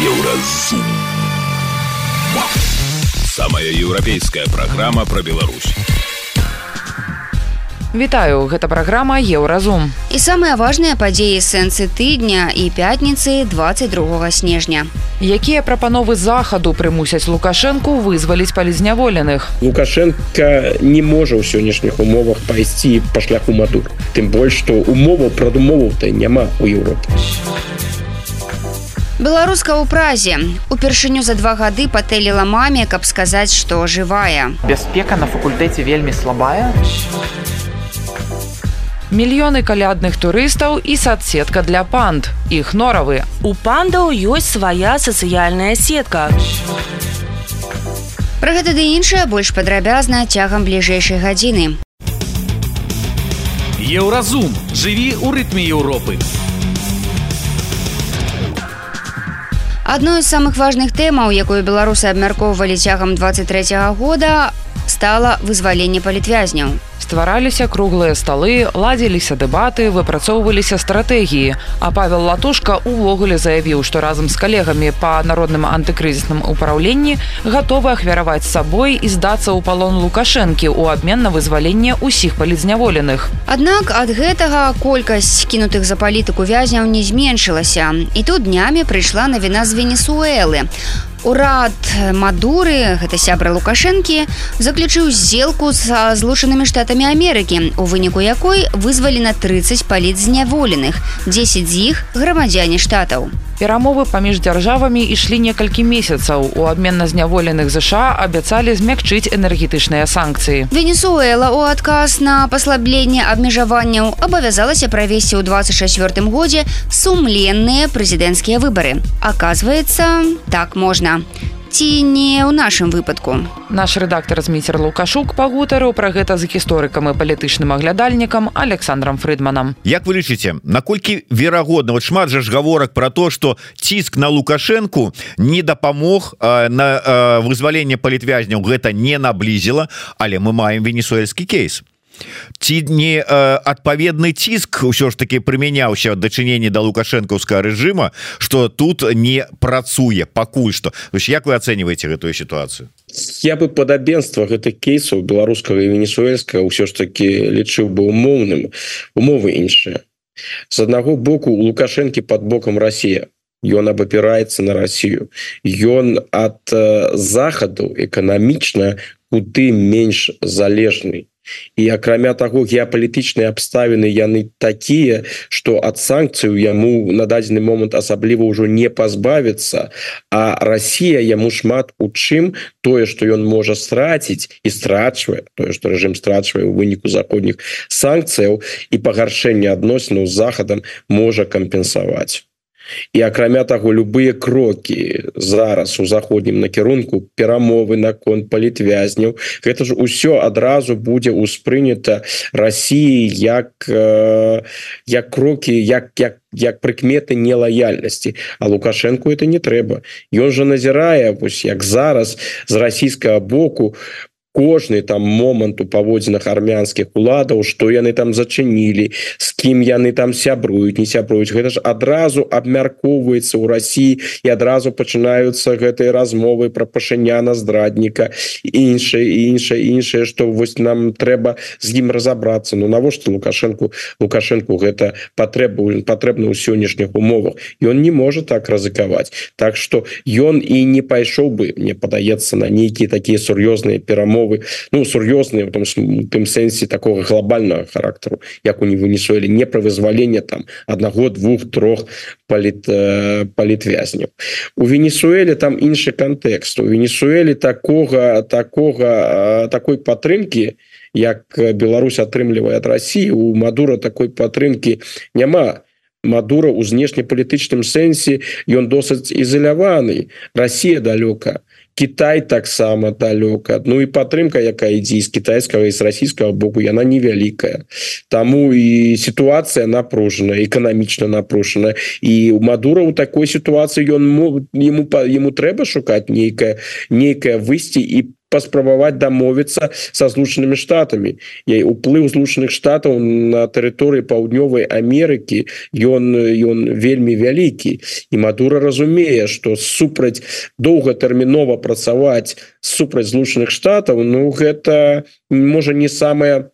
Еўразум. Самая еўрапейская праграма пра Беларусь. Вітаю, гэта праграма Еўразум. І самыя важныя падзеі сэнсы тыдня і пятніцы 22 снежня. Якія прапановы захаду прымусяць Лукашэнку вызваліць палізняволеных. Лукашенко не можа ў сённяшніх умовах пайсці па шляху мадур. Тым больш, што умоваў прадумоваў-то няма ў Еўропе. Беларуска ў празе. Упершыню за два гады патэліла маме, каб сказаць, што жывая. Бяспека на факультэце вельмі слабая. Мільёны калядных турыстаў і садсетка для панд. Іх норавы. У пандаў ёсць свая сацыяльная сетка. Пра гэта ды іншае больш падрабязна цягам бліжэйшай гадзіны. Еўразум жыві ў рытме Еўропы. Адной з самых важных тэмаў, якую беларусы абмяркоўвалі цягам 23 года, стала вызваленне палітвязняў. Ствараліся круглыя сталы, ладзіліся дэбаты, выпрацоўваліся стратэгіі. А Павел Латушка ўвогуле заявіў, што разам з калегамі па народным антыкрызісным упраўленні гатовы ахвяраваць сабой і здацца ў палон лукашэнкі ў абмен на вызваленне ўсіх палізняволеных. Аднак ад гэтага колькасць кінутых за палітыку вязняў не зменшылася. І тут днямі прыйшла навіна з Венесуэлы. Урад Мадуры, гэта сябра Лукашэнкі, заключыў здзелку са злучанымі штатамі Амерыкі, у выніку якой вызвалена 30 палітзняволеных, 10 з іх грамадзяне штатаў. Перамовы паміж дзяржавамі ішлі некалькі месяцаў. У абмен на зняволеных ЗША абяцалі змякчыць энергетычныя санкцыі. Венесуэла ў адказ на паслабленне абмежаванняў абавязалася правесці ў 24 годзе сумленныя прэзідэнцкія выбары. Аказваецца, так можна ці не ў нашым выпадку. Наш рэдактар зміцер Лукашук пагутарыў пра гэта з гісторыкам і палітычным аглядальнікам Александром Фрыдманам. Як вы лічыце наколькі верагодна вот шмат жа ж гаворак про то что ціск на лукашэнку не дапамог э, на э, вызваленне палітвязняў гэта не наблізіла але мы маем венесуэльскі кейс ці не адпаведны ціск ўсё ж таки прымяняўся дачыненне да лукашэнкаўскага рэжыма что тут не працуе пакуль что як вы ацэньваеце гэтую сітуацыю? Я бы падабенства гэтых кейсаў беларускага і венесуэльскага ўсё ж таки лічыў бы умоўным умовы іншыя. З аднаго боку у лукашэнкі под бокам Росія ён абапіраецца на Россию ён ад захаду эканамічна куды менш залежны і акрамя таго геапалітычныя абставіны яны такія что ад санкцыю яму на дадзены момант асабліва ўжо не пазбавіцца а Россия яму шмат у чым тое что ён можа страціць і страчвае тое что рэжым страчвае у выніку заходніх санкцыяў і пагаршэння адносінаў з захадам можа кампенсаваць і акрамя таго любыя крокі зараз у заходнім накірунку перамовы наконт палітвязняў гэта ж усё адразу будзе ўспрынята Росіі як як крокі як як як прыкметы нелаяльнасці. А лукашенко это не трэба. Ён жа назірае вось як зараз з расійскага боку кожны там момант у паводзінах армянскіх уладаў что яны там зачынілі с кім яны там сябруюць не сябруюць. Гэта ж адразу абмяркоўваецца ў Росіі і адразу пачынаюцца гэтыя размовы про пашыняна здрадніка іншае іншае іншае что вось нам трэба з ім разобрацца Ну навошта лукашенко лукашенко гэта патрэбу патрэбна ў сённяшніх умовах? Ён не можа так рызыкаваць. Так что ён і не пайшоў бы мне падаецца на нейкія такія сур'ёзныя перамовы умовы ну сур'ёзныя в том тым сэнсе такого глобального характеру як у не вынесуэлі не про вызвалення там одного двух трох паліт э, палітвязняў у венесуэле там іншы контекст. У венесуэле такого такого э, такой падтрымки як Беларусь атрымлівае ад России у мадура такой падтрымки няма. Мадура у знешнепалітычным сэнсе ён досыць ізаляваны Россия далёка Кітай таксама далёка Ну і падтрымка якая ідзе з кітайскага і з расійскага боку яна невялікая Таму і сітуацыя напружана эканамічна напружана і у мадура у такой сітуацыі ён ему ему трэба шукаць нейкае нейкае выйсці і паспрабаваць дамовіцца со злучанымі штатами я уплыў злучаных штатаў на тэрыторыі паўднёвай Амерыкі. Ён ён вельмі вялікі. І Мадура разумее что супраць доўгатэрмінова працаваць супраць злучаных штатаў Ну гэта можа не самая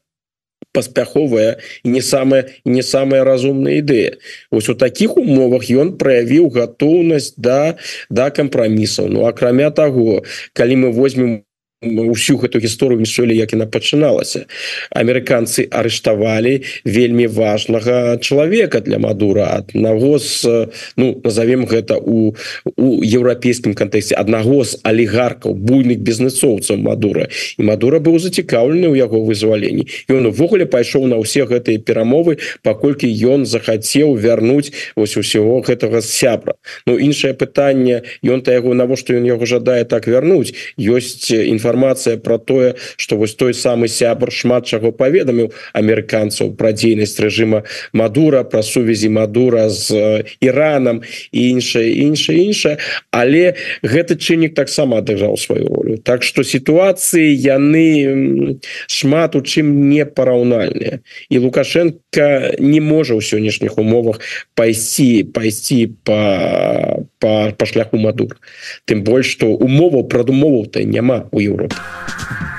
паспяховая і не самая не самая разумная ідэя. Ось у таких умовах ён праявіў гатоўнасць да да кампрамісаў. Ну акрамя того калі мы возьмем ўсю гэту гісторыю мішолі як яна пачыналася. Амерыканцы арыштавалі вельмі важнага чалавека для мадура аднаго з ну назовем гэта у у еўрапейскім кантэксце аднаго з алігаркаў буйных бізнесоўцаў мадура. І мадура быў зацікаўлены ў яго вызваленні. Ён увогуле пайшоў на ўсе гэтыя перамовы паколькі ён захацеў вярнуць ось усяго гэтага сябра. Ну іншае пытанне ён то яго навошта ён яго жадае так вярнуць? Ёсць інфа інфармацыя про тое что вось той самы сябр шмат чаго паведаміў амерыканцаў про дзейнасць режима мадура про сувязі мадура з іранам і іншае іншае іншае. Але гэты чыннік таксама адыграў сваю ролю. Так что сітуацыі яны шмат у чым не параўнальныя і лукашенко не можа ў сённяшніх умовах пайсці пайсці по по па шляху мадур тым больш что умоваў прадумоваў-то няма у Еўропе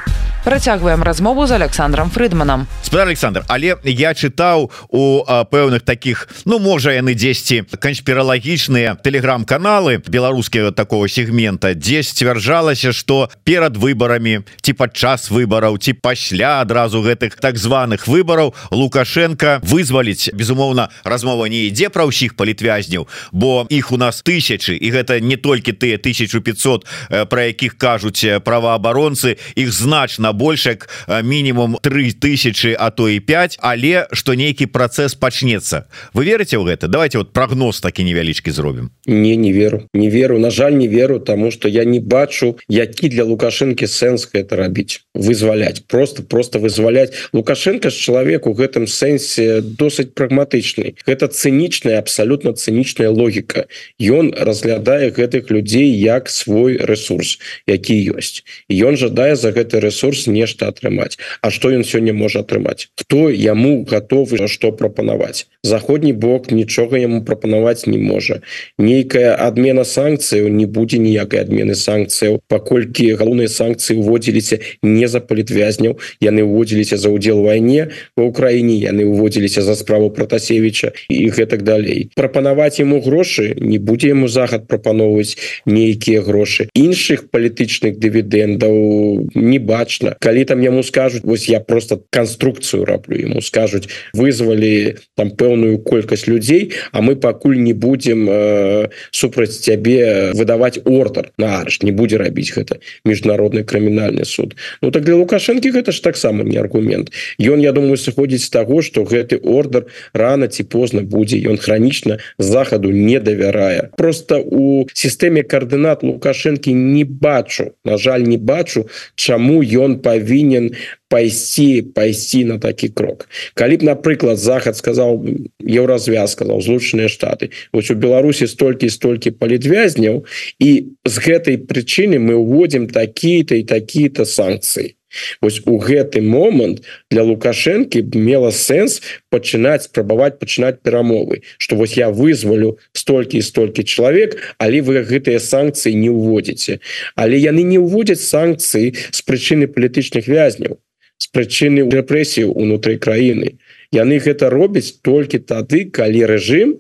Працягваем размову з Александром Фрыдманам спадар Александр але я чытаў у пэўных таких ну можа яны 10 канспіралагічныя телеграм-каналы беларускія такого сегмента 10 сцвярджалася что перад выбарамі ці падчас выбараў ці пасля адразу гэтых так званых выбараў лукашенко вызваліць. Безумоўна размова не ідзе пра ўсіх палітвязняў бо іх у нас тысячи і гэта не толькі тыя 1500 про якіх кажуць праваабаронцы іх значна больш як мінімум 3000 а то і 5 але что нейкі працэс пачнецца вы верыце ў гэта давайте вот прогноз такі невялічкі зробім не не веру не веру на жаль не веру тому что я не бачу які для лукашэнкі сэнс это рабіць вызваляць просто просто вызваляць лукашенко з чалавек у гэтым сэнсе досыць прагматычны гэта цынічная абсолютно цынічная логіка ён разглядае гэтых людзей як свой ресурс які ёсць ён жадае за гэты ресурс нешта атрымаць А что ён сёння можа атрымаць хто яму готовы что прапанаваць заходні бок нічога яму прапанаваць не можа нейкая адмена санкцыяў не будзе ніякай адмены санкцыяў паколькі галоўныя санкцыі уводзіліся не за палітвязняў яны уводзіліся за удзел вайне в Украіне яны уводзіліся за справу протасевича і гэтак далей. Прапанаваць ему грошы не будзе ему захад прапаноўваць нейкія грошы. Іншых палітычных дывідендаў не бачна калі там яму скажуць вось я просто канструкцыю раблю ему скажуць вызвалі там пэўную колькасць людзей а мы пакуль не будем э, супраць цябе выдаваць ордер на арш не будзе рабіць гэта міжнародны крымінальны суд. Ну так для лукашэнкі гэта ж таксама не аргумент. Ён я думаю сыходзіць з таго что гэты ордер рано ці позна будзе ён хранічна захаду не давярае просто у сістэме коаардынат лукашэнкі не бачу на жаль не бачу чаму ён павінен пайсці пайсці на такі крок. Калі б напрыклад захад сказал еўразвяз сказал злучаныя штаты. Вось у беларусі столькі столькі палітвязняў і з гэтай прычыны мы уводзім такія-то і такія-то санкцыі Вось у гэты момант для лукашэнкі мела сэнс пачынаць спрабаваць пачынаць перамовы что вось я вызвалю столькі і столькі чалавек але вы гэтыя санкцыі не ўводзіце. Але яны не ўводзяць санкцыі з прычыны палітычных вязняў з прычыны рэпрэсію унутры краіны. Яны гэта робяць толькі тады калі рэжым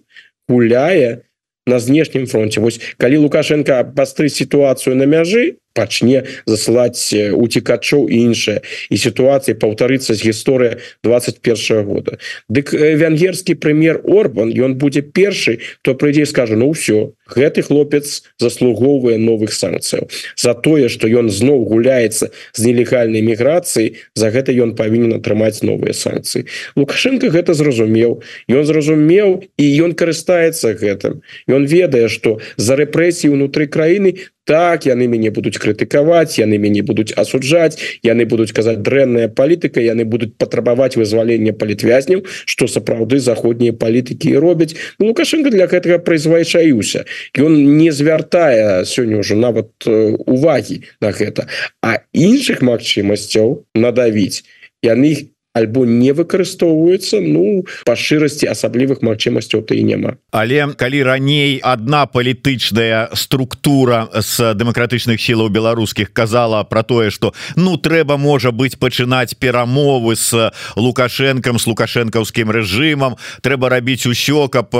гуляе на знешнім фронте Вось калі лукашенко пастры сітуацыю на мяжы пачне засылаць уцікачоў іншае. І сітуацыі паўтарыцца з гісторыя 21 года. Дык венгерскі прэм'ер Орбан ён будзе першы то прыйдзе скажа ну ўсё гэты хлопец заслугоўвае новых санкцыяў. За тое что ён зноў гуляецца з нелегальнай міграцыі за гэта ён павінен атрымаць новыя санкцыі лукашенко гэта зразумеў. Ён зразумеў і ён карыстаецца гэтым. Ён ведае что за рэпрэсіі унутры краіны так яны мяне будуць крытыкаваць яны мяне будуць асуджаць яны будуць казаць дрэнная палітыка яны будуць патрабаваць вызвалення палітвязняў что сапраўды заходнія палітыкі робяць ну, лукашенко для гэтага прызвычаюся ён не звяртае сёння ўжо нават увагі на гэта а іншых магчымасцяў надавіць яны их альбо не выкарыстоўваюцца ну па шчырасці асаблівых магчымасцяў то і няма. Але калі раней одна палітычная структура з дэмакратычных сілаў беларускіх казала про тое что ну трэба можа быть пачынаць перамовы с лукашенком с лукашэнкаўскім рэжымам трэба рабіць усё каб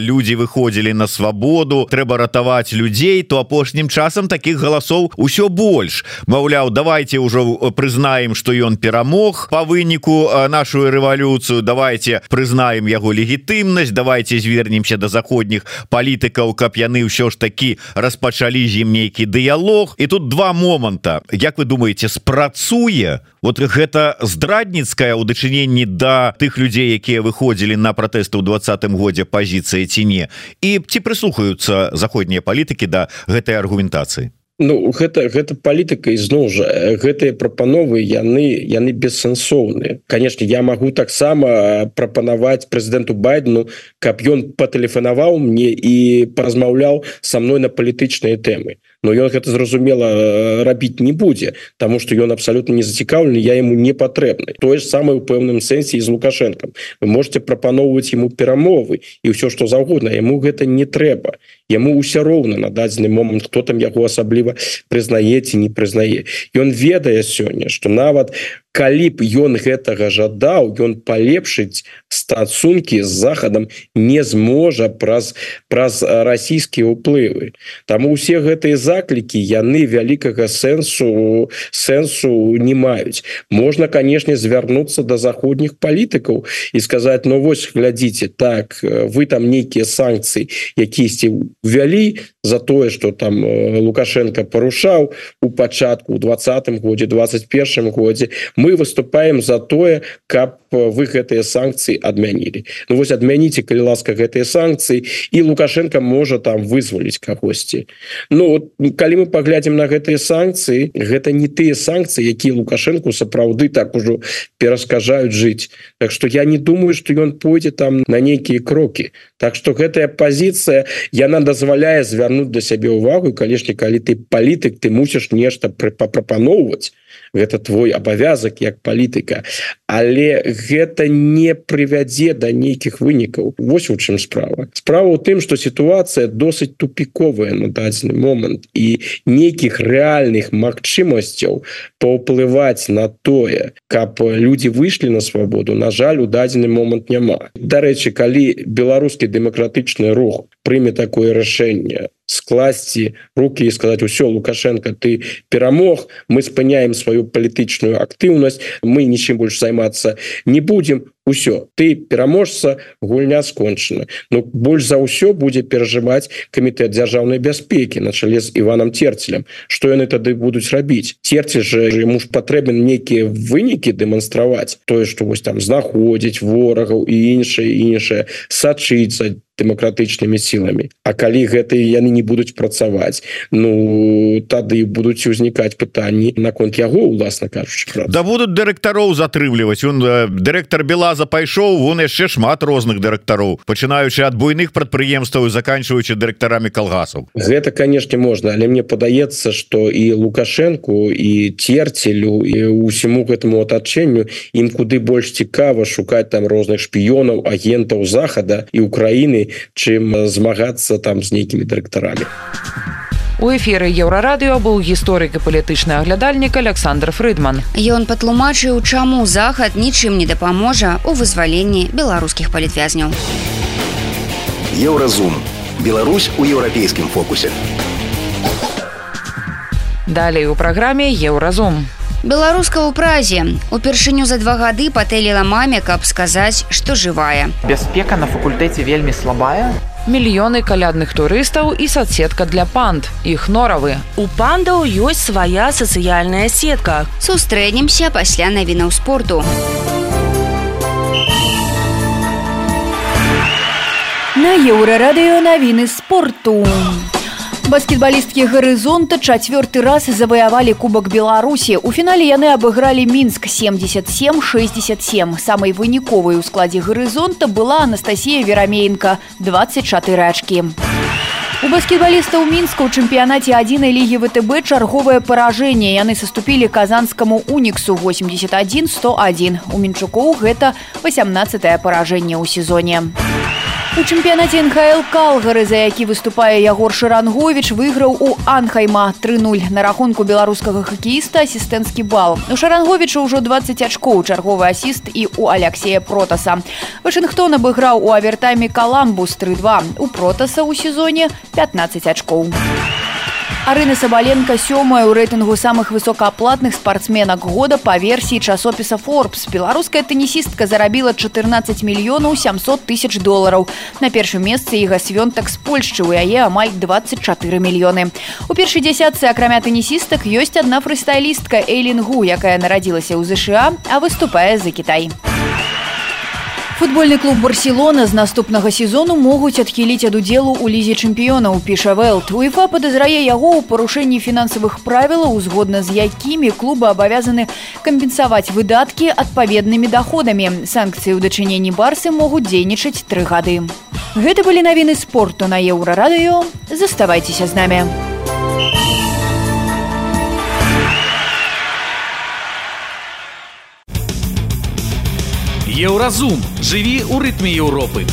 людзі выходзілі на свабоду трэба ратаваць людзей то апошнім часам таких галасоў усё больш. Маўляў давайте ўжо прызнаем что ён перамог по выніку нашу рэвалюцыю давайте прызнаем яго легітымнасць давайте звернемся до заходніх палітыкаў каб яны ўсё ж такі распачалі з ім нейкі дыялог. І тут два моманта. Як вы думаете спрацуе вот гэта здрадніцкая ў дачыненні да тых людзей якія выходзілі на пратэсты ў двадцатым годзе пазіцыі ці не? І ці прыслухаюцца заходнія палітыкі да гэтай аргументацыі Ну гэта гэта палітыка ізноў жа. Гэтыя прапановы яны яны бессэнсоўныя. Канешне я магу таксама прапанаваць прэзідэнту байдену каб ён патэлефанаваў мне і паразмаўляў са мной на палітычныя тэмы но ён гэта зразумела рабіць не будзе тому что ён абсолютно не зацікаўлены я ему не патрэбны тое ж самае у пэўным сэнсе з лукашенком. Вы можете прапаноўваць ему перамовы і ўсё что заўгодна ему гэта не трэба яму ўсё роўна на дадзены момант хто там яго асабліва прызнаеце не прызнае ён ведае сёння что нават калі б ён гэтага жадаў ён палепшыць стасункі з захадам не зможа праз праз расійскія ўплывы. Там усе гэтыя заклікі яны вялікага сэнсу сэнсу не маюць. Можна канешне звярнуцца до заходніх палітыкаў і сказаць ну вось глядзіце так вы там нейкія санкцыі якісьці ввялі за тое что там лукашенко парушаў у пачатку у двадцатым годзе 21 годзе мы выступаем за тое каб вы гэтыя санкцыі адмянілі. Ну вось адмяніце калі ласка гэтыя санкцыі і лукашенко можа там вызваліць кагосьці. Ну вот, калі мы паглядзім на гэтыя санкцыі гэта не тыя санкцыі якія лукашенко сапраўды так ужо пераскажаюць жыць. Так что я не думаю что ён пойдзе там на нейкія крокі. Так что гэтая пазіцыя яна дазваляе звярнуць да сябе ўвагу канешне калі ты палітык ты мусіш нешта прапаноўваць гэта твой абавязак як палітыка. Але гэта не прывядзе до да нейкіх вынікаў. Вось у чым справа. Справа у тым что сітуацыя досыць тупіковая на дадзены момант. І нейкіх рэальных магчымасцяў паўплываць на тое каб люди выйшлі на свабоду на жаль у дадзены момант няма. Дарэчы калі беларускі дэмакратычны рух прыме такое рашэнне скласці руки і сказать усё лукашенко ты перамог мы спыняем сваю палітычную актыўнасць мы нічым больш займацца не будем усё. Ты пераможца гульня скончана. Ну, больш за ўсё будзе перажываць камітэт дзяржаўнай бяспекі на чале з иваном терцелем что яны тады будуць рабіць? Терці же ему ж патрэбен нейкія вынікі дэманстраваць. Тое что вось там знаходзіць ворагаў і іншае іншае сачыцца дэмакратычнымі сіламі. А калі гэтыя яны не будуць працаваць Ну тады будуць узнікаць пытанні наконт яго уласна кажучы да будут дырэктароў затрымліваць. Он э, дырэктар белаза пайшоў вон яшчэ шмат розных дырэктароў пачынаючы ад буйных прадпрыемстваў заканчиваючы дырэктарамі калгасаў. Гэта канешне можна але мне падаецца что і лукашенко і терцелю і усіму гэтаму атачэнню ім куды больш цікава шукаць там розных шпіёнаў агентаў захада і Украіны чым змагацца там з нейкімі дырэктарамі у эфиры еўрарадыо быў гісторык і палітычны аглядальнік александр фрыдман. Ён патлумачыў чаму захад нічым не дапаможа у вызваленні беларускіх палітвязняў. Еўразум. Беларусь у еўрапейскім фокусе. Далей у праграме еўразум. Беларуска ў празе. Упершыню за два гады патэліла маме каб сказаць што жывая. Бяспека на факультэце вельмі слабая мільёны калядных турыстаў і соцсетка для панд. Іх норавы. У пандаў ёсць свая сацыяльная сетка. Сустрэнемся пасля навінаў спорту. На еўрарадыё навіны спорту. у баскетбалісткі гарызонта чацвёрты раз заваявалі кубак беларусі. У фінале яны абыгралі мінск 77 67 самай выніковай у складзе гарызонта была анастасія верамеенко 24 ачкі. У баскетбалістаў мінска ў чэмпіянаце адзінай лігі втб чарговае паражэнне. Яны саступілі казанскаму уніксу 81 101 у мінчукоў гэта 18 паражэнне ў сезоне. у У чэмпіянаце НХл калгары, за які выступае ягор Шрангович выйграў у Анхайма 3-0 на рахунку беларускага хакеіста асістэнцкі бал. У Шаранговіча ўжо 20 ачкоў чарговы асіст і у Алексея Протаса. Вашынгтон абыграў у авертайме каламбус 3-2 у Протаса ў сезоне 15 ачкоў. Арына Сабаленко сёмая ў рэйтынгу самых высокааплатных спартсменак года па версіі часопіса Forbes. Беларуская тэнісістка зарабіла 14 мільёнаў 700 тысяч долараў. На першым месцы іга свёнтак з Польшчы ў яе амаль 24 мільёны. У першай дзясятцы акрамя тэнісістак ёсць адна фрыстайлістка Эйлінгу, якая нарадзілася ў ЗША, а выступае за Кітай. Футбольны клуб Барселона з наступнага сезону могуць адхіліць ад удзелу ў лізе чэмпіёнаў піша Вэлт. УЕФА падазрае яго ў парушэнні фінансавых правілаў, узгодна з якімі клубы абавязаны кампенсаваць выдаткі адпаведнымі даходамі. Санкцыі ў дачыненні барсы могуць дзейнічаць тры гады. Гэта былі навіны спорту на еўрарадыё. Заставайцеся з намі. Еўразум жыві ў рытме Еўропы.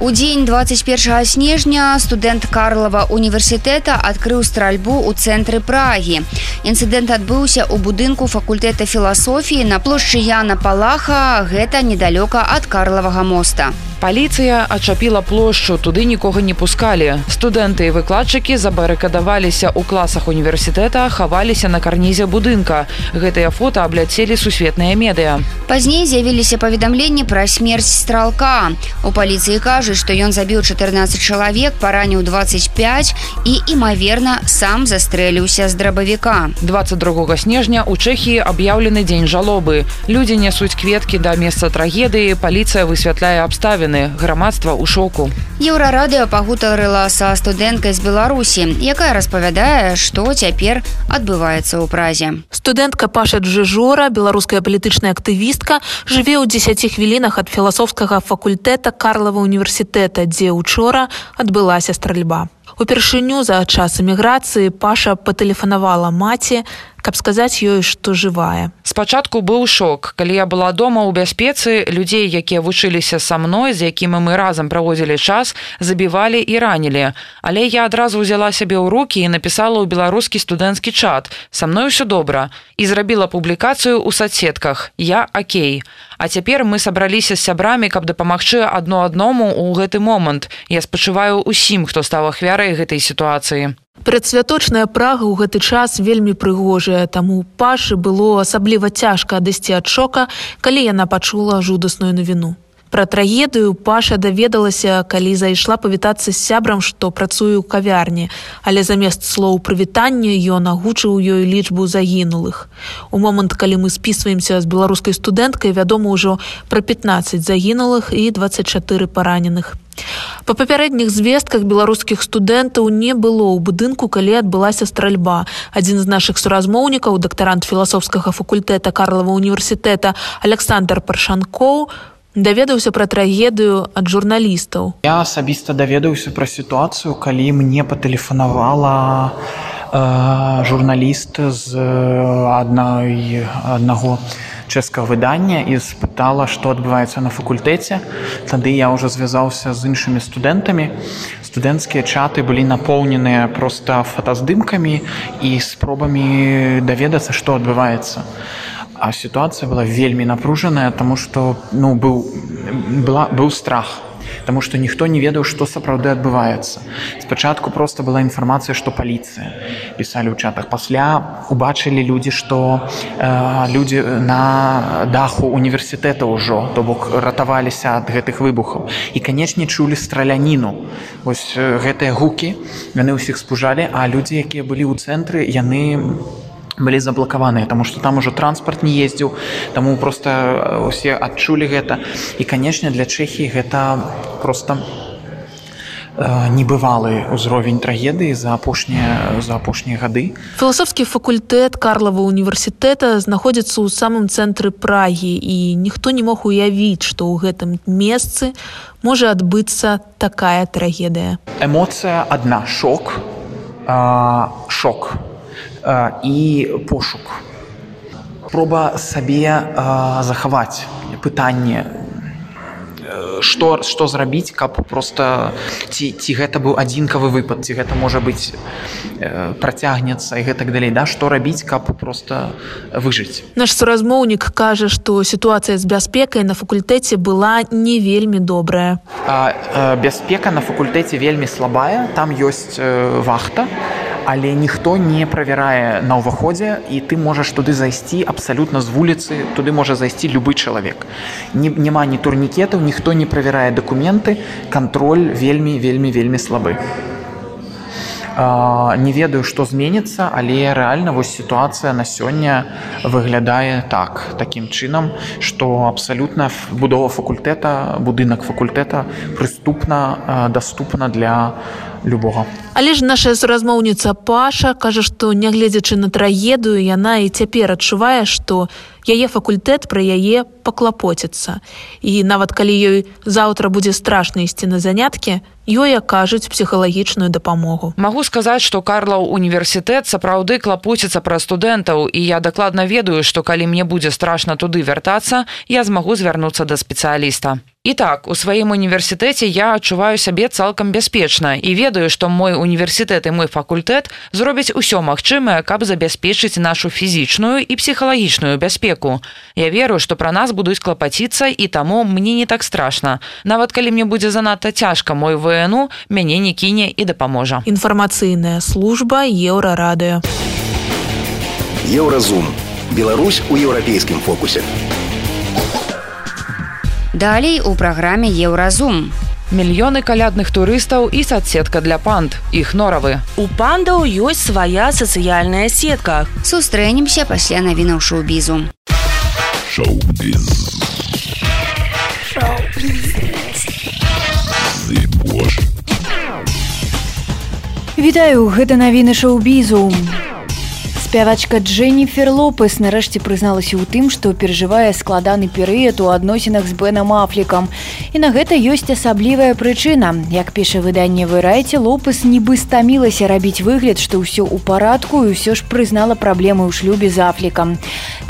У дзень 21 снежня студэнт Карлава універсітэта адкрыў стральбу ў цэнтры прагі. Інцыдэнт адбыўся ў будынку факультэта філасофіі на плошчы Яна Палаха, гэта недалёка ад карлавага моста. Паліцыя ачапіла плошчу, туды нікога не пускалі. Студэнты і выкладчыкі забарыкадаваліся ў класах універсітэта, хаваліся на карнізе будынка. Гэтыя фота абляцелі сусветныя медыа. Пазней з'явіліся паведамленні пра смерць стралка. У паліцыі кажуць, што ён забіў 14 чалавек, параніў 25 і, імаверна, сам застрэліўся з драбавіка. 22 снежня у Чэхіі аб'яўлены дзень жалобы. Людзі нясуць кветкі да месца трагедыі, паліцыя высвятляе абставіны раёны грамадства ў шоку. Еўрарадыо пагутарыла са студэнткай з беларусі якая распавядае што цяпер адбываецца ў празе. Студэнтка паша джыжора беларуская палітычная актывістка жыве ў дзесяці хвілінах ад філасофскага факультэта карлава універсітэта дзе учора адбылася стральба. Упершыню за час эміграцыі паша патэлефанавала маці каб сказаць ёй што жывая. Спачатку быў шок. Калі я была дома ў бяспецы людзей якія вучыліся са мной з якімі мы разам праводзілі час забівалі і ранілі. Але я адразу ўзяла сябе ў руки і напісала ў беларускі студэнцкі чат. Са мной усё добра. І зрабіла публікацыю ў соцсетках я Окей а цяпер мы сабраліся з сябрамі каб дапамагчы адно адному ў гэты момант. Я спачуваю усім хто стаў ахвярай гэтай сітуацыі Предсвяточная прага ў гэты час вельмі прыгожая, таму пашы было асабліва цяжка адысці ад шока, калі яна пачула жудасную навіну. Пра трагедыю паша даведалася, калі зайшла павітацца з сябрам, што працую ў кавярні, але замест слоў прывітання ён агучыў ёй лічбу загінулых. У момант, калі мы спісваемся з беларускай студэнткай, вядома ўжо пра 15 загінулых і 24 параненых. Па папярэдніх звестках беларускіх студэнтаў не было ў будынку, калі адбылася стральба. Адзін з нашых суразмоўнікаў, дактарант філасофскага факультэта Карлава універсітэта Александр Паршанкоў, даведаўся пра трагедыю ад журналістаў. Я асабіста даведаўся пра сітуацыю, калі мне патэлефанавала э, журналіст з адной аднаго чэшскага выдання і спытала што адбываецца на факультэце. Тады я ўжо звязаўся з іншымі студэнтамі. Студэнцкія чаты былі напоўненыя проста фотаздымкамі і спробамі даведацца што адбываецца а сітуацыя была вельмі напружаная тому што ну быў была быў страх Таму што ніхто не ведаў, што сапраўды адбываецца. Спачатку проста была інфармацыя, што паліцыя пісалі ў чатах. пасля убачылі людзі, што э, людзі на даху універсітэта ўжо, то бок ратаваліся ад гэтых выбухаў. І, канечне, чулі страляніну. Вось гэтыя гукі яны ўсіх спужалі, а людзі, якія былі ў цэнтры, яны былі заблакаваныя тому что там ужо транспорт не ездзіў таму просто усе адчулі гэта. І канешне для чэхіі гэта просто небывалы ўзровень трагедыі за апошнія за апошнія гады. Філасофскі факультэт карлава універсітэта знаходзіцца ў самым цэнтры прагі і ніхто не мог уявіць што ў гэтым месцы можа адбыцца такая трагедыя. Эмоцыя адна шок. Шок і пошук. Проба сабе захаваць пытанне што што зрабіць каб просто ці ці гэта быў адзінкавы выпад ці гэта можа быць э, працягнецца і гэтак далей да? Што рабіць каб просто выжыць? Наш суразмоўнік кажа што сітуацыя з бяспекай на факультэце была не вельмі добрая. А, а, бяспека на факультэце вельмі слабая там ёсць э, вахта але ніхто не правярае на ўваходзе і ты можаш туды зайсці абсалютна з вуліцы туды можа зайсці любы чалавек. Не, няма ні турнікетаў ніхто не правярае дакументы кантроль вельмі вельмі вельмі слабы. Не ведаю што зменіцца але рэальна вось сітуацыя на сёння выглядае так такім чынам што абсалютна будова факультэта будынак факультэта прыступна даступна для любога. Але ж наша суразмоўніца паша кажа што нягледзячы на трагедыю яна і цяпер адчувае што яе факультэт пра яе паклапоціцца. І нават калі ёй заўтра будзе страшна ісці на заняткі ёй акажуць псіхалагічную дапамогу. Магу сказаць што карлаў універсітэт сапраўды клапоціцца пра студэнтаў і я дакладна ведаю што калі мне будзе страшна туды вяртацца я змагу звярнуцца да спецыяліста І так у сваім універсітэце я адчуваю сябе цалкам бяспечна і ведаю, што мой універсітэт і мой факультэт зробяць усё магчымае, каб забяспечыць нашу фізічную і псіхалагічную бяспеку. Я веру, што пра нас будуць клапаціцца і таму мне не так страшна. Нават калі мне будзе занадта цяжка мой ВНУ мяне не кіне і дапаможа. Інфармацыйная служба еўрарадыё. Еўразум. Беларусь у еўрапейскім фокусе. Далей у праграме еўразум. Мільёны калядных турыстаў і соцсетка для панд іх норавы. У пандаў ёсць свая сацыяльная сетка. Сустрэнемся пасля навінаў шоу-бізу. Вітаю гэта навіны шоу-бізу спявачка Дженніфер Лопес нарэшце прызналася ў тым, што перажывае складаны перыяд у адносінах з бэнам афлікам. І на гэта ёсць асаблівая прычына. Як піша выданне вырайце Лопес нібы стамілася рабіць выгляд, што ўсё ў парадку і ўсё ж прызнала праблемы ў шлюбе з афлікам.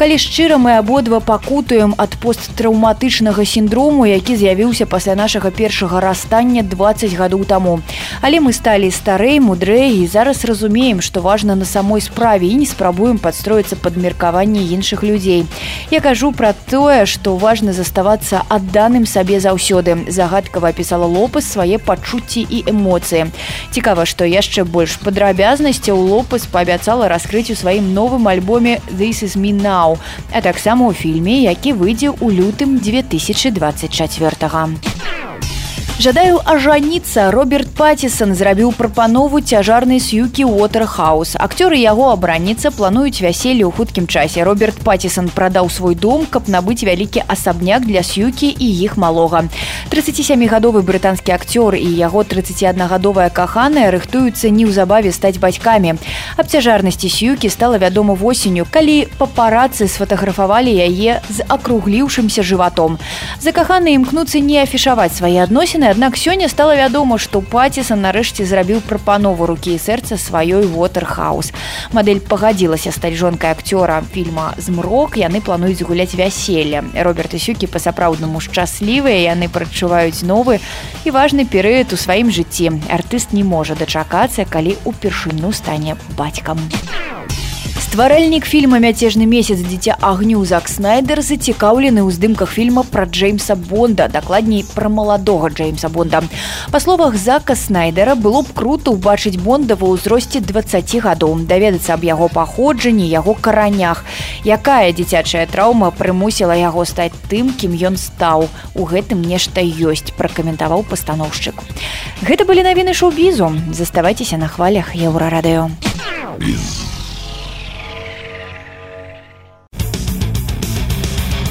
Калі шчыра мы абодва пакутуем ад посттраўматычнага сіндрому, які з'явіўся пасля нашага першага расстання 20 гадоў таму. Але мы сталі старэй, мудрэй і зараз разумеем, што важна на самой справе і не спрабуем падстроіцца пад меркаванне іншых людзей. Я кажу пра тое, што важна заставацца адданым сабе заўсёды. Загадкава пісала лопас свае пачуцці і эмоцыі. Цікава, што яшчэ больш падрабязнасцяў лопас паабяцала раскрыць у сваім новым альбоме this is me now, а таксама ў фільме, які выйдзе ў лютым 2024. -га. Жадаю ажаніцца Роберт Пацісон зрабіў прапанову цяжарнай сюкі Уотерхаус. Акцёры яго абранніца плануюць вяселле ў хуткім часе. Роберт Пацісон прадаў свой дом, каб набыць вялікі асабняк для сюкі і іх малога. 37гадовы брытанскі акцёр і яго 31гадовая каханая рыхтуюцца неўзабаве стаць бацькамі. Аб цяжарнасці сюкі стала вядома восенню, калі папарацы сфотаграфавалі яе з акругліўшымся жыватом. Закаханы імкнуцца не афішаваць свае адносіны, аднак сёння стала вядома што паціса нарэшце зрабіў прапанову рукі і сэрца сваёй вотерхаус мадэль пагадзілася стаць жонкай акцёра фільма змрок яны плануюць гуляць вяселле роберт сюкі па-сапраўднаму шчаслівыя яны прачуваюць новы і важны перыяд у сваім жыцці артыст не можа дачакацца калі ўпершыню стане бацькам у стваральнік фільма мяцежны месяц. Дзіця агню зак снайдер зацікаўлены ў здымках фільма пра джеймса бонда дакладней пра маладога джеймса бонда. Па словах зака снайдера было б круто ўбачыць бонда ва ўзросце 20 гадоў даведацца аб яго паходжанні яго каранях. Якая дзіцячая траўма прымусіла яго стаць тым кім ён стаў? У гэтым нешта ёсць пракаментаваў пастаноўшчык. Гэта былі навіны шоу-бізу. Заставайцеся на хвалях еўрарадыё. Из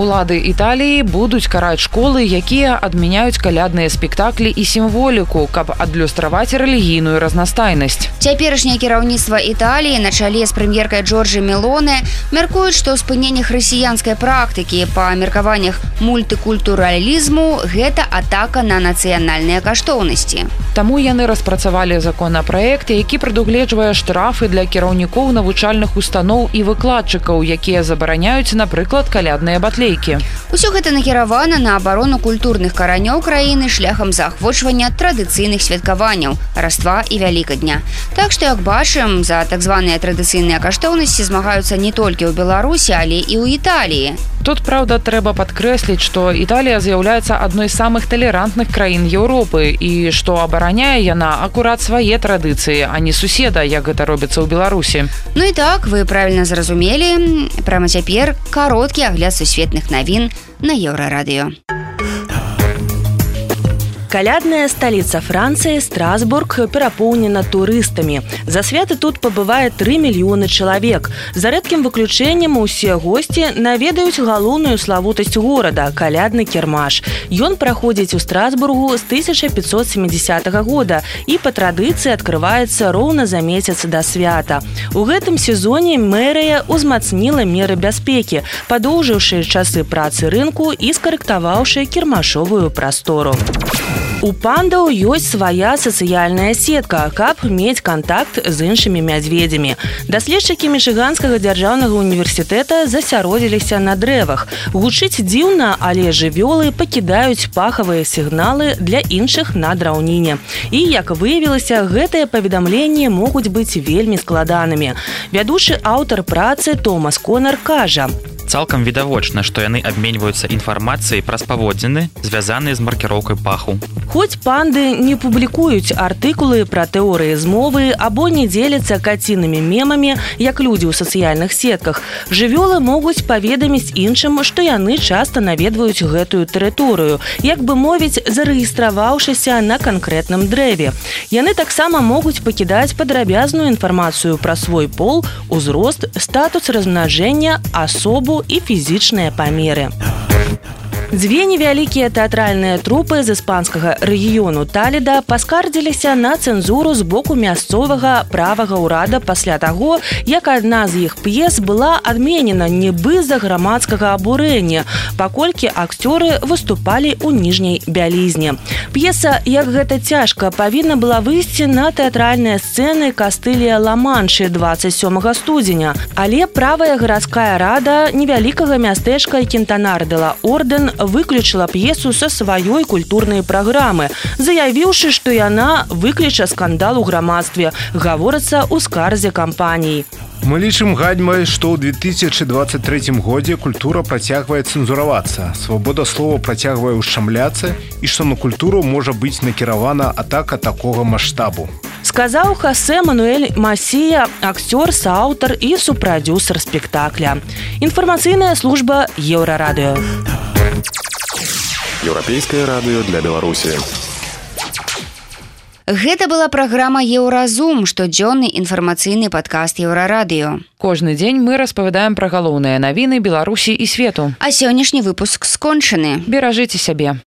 Улады Італіі будуць караць школы, якія адмяняюць калядныя спектаклі і сімволіку, каб адлюстраваць рэлігійную разнастайнасць. Цяперашняе кіраўніцтва Італіі на чале з прэм'еркай Джорджы Мелоне мяркуюць, што спыненне хрысіянскай практыкі па меркаваннях мультыкультуралізму гэта атака на нацыянальныя каштоўнасці. Таму яны распрацавалі законапраект, які прадугледжвае штрафы для кіраўнікоў навучальных устаноў і выкладчыкаў, якія забараняюць, напрыклад, калядныя батлейкі. Усё гэта накіравана на абарону культурных каранёў краіны шляхам заахвочвання традыцыйных святкаванняў, раства і вялікадня. Так што, як бачым, за так званыя традыцыйныя каштоўнасці змагаюцца не толькі ў Беларусі, але і ў Італіі. Тут праўда трэба падкрэсліць, што Італія з'яўляецца адной з самых талерантных краін Еўропы і што абараняе яна акурат свае традыцыі, а не суседа, як гэта робіцца ў Беларусі. Ну і так вы правільна зразумелі, прямо цяпер кароткі агляд сусветных навін на еўрарадыё. Калядная сталіца Францыі Страсбург перапоўнена турыстамі. За святы тут пабывае 3 мільёны чалавек. За рэдкім выключэннем усе госці наведаюць галоўную славутасць горада калядны кірмаш. Ён праходзіць у Страсбургу з 1570 года і па традыцыі адкрываецца роўна за месяц да свята. У гэтым сезоне мэрыя ўзмацніла меры бяспекі, падоўжыўшы часы працы рынку і скарэктаваўшы кірмашовую прастору. У пандаў ёсць свая сацыяльная сетка, каб мець кантакт з іншымі мядзведзямі. Даследчыкі мішыганскага дзяржаўнага універсітэта засяродзіліся на дрэвах. Гучыць дзіўна, але жывёлы пакідаюць пахавыя сігналы для іншых на драўніне. І як выявілася, гэтыя паведамленні могуць быць вельмі складанымі. Вядучы аўтар працы Томас Конар кажа: цалкам відавочна што яны абменьваюцца інфармацыяй праз паводзіны звязаныя з маркіроўкай паху. Хоць панды не публікуюць артыкулы пра тэорыі змовы або не дзеляцца кацінымі мемамі як людзі ў сацыяльных сетках жывёлы могуць паведаміць іншым што яны часта наведваюць гэтую тэрыторыю як бы мовіць зарэгістраваўшыся на канкрэтным дрэве. Яны таксама могуць пакідаць падрабязную інфармацыю пра свой пол узрост статус размнажэння асобу і фізічныя памеры. Дзве невялікія тэатральныя трупы з іспанскага рэгіёну Таліда паскардзіліся на цэнзуру з боку мясцовага правага ўрада пасля таго, як адна з іх п'ес была адменена нібы з-за грамадскага абурэння, паколькі акцёры выступалі ў ніжняй бялізне. П'еса, як гэта цяжка, павінна была выйсці на тэатральныя сцэны кастылія ламаншы 27 студзеня. Але правая гарадская рада невялікага мястэчка кентанардыла ордэн выключыла п'есу са сваёй культурнай праграмы, заявіўшы, што яна выкліча скандал у грамадстве, гаворыцца ў скарзе кампаній. Мы лічым гадьмай, што ў 2023 годзе культура працягвае цэнзуравацца. Свабода слова працягвае ўшчамляцца і што на культуру можа быць накіравана атака такога маштабу. Сказаў Хасе Мануэль Масія, акцёр, сааўтар і супрадюсер спектакля. Інфармацыйная служба еўрарадыё. Еўрапейскае радыё для Беларусі. Гэта была праграма Еўразум, штодзённы інфармацыйны падкаст еўрарадыё. Кожны дзень мы распавядаем пра галоўныя навіны Беларусі і свету. А сённяшні выпуск скончаны. Беражыце сябе.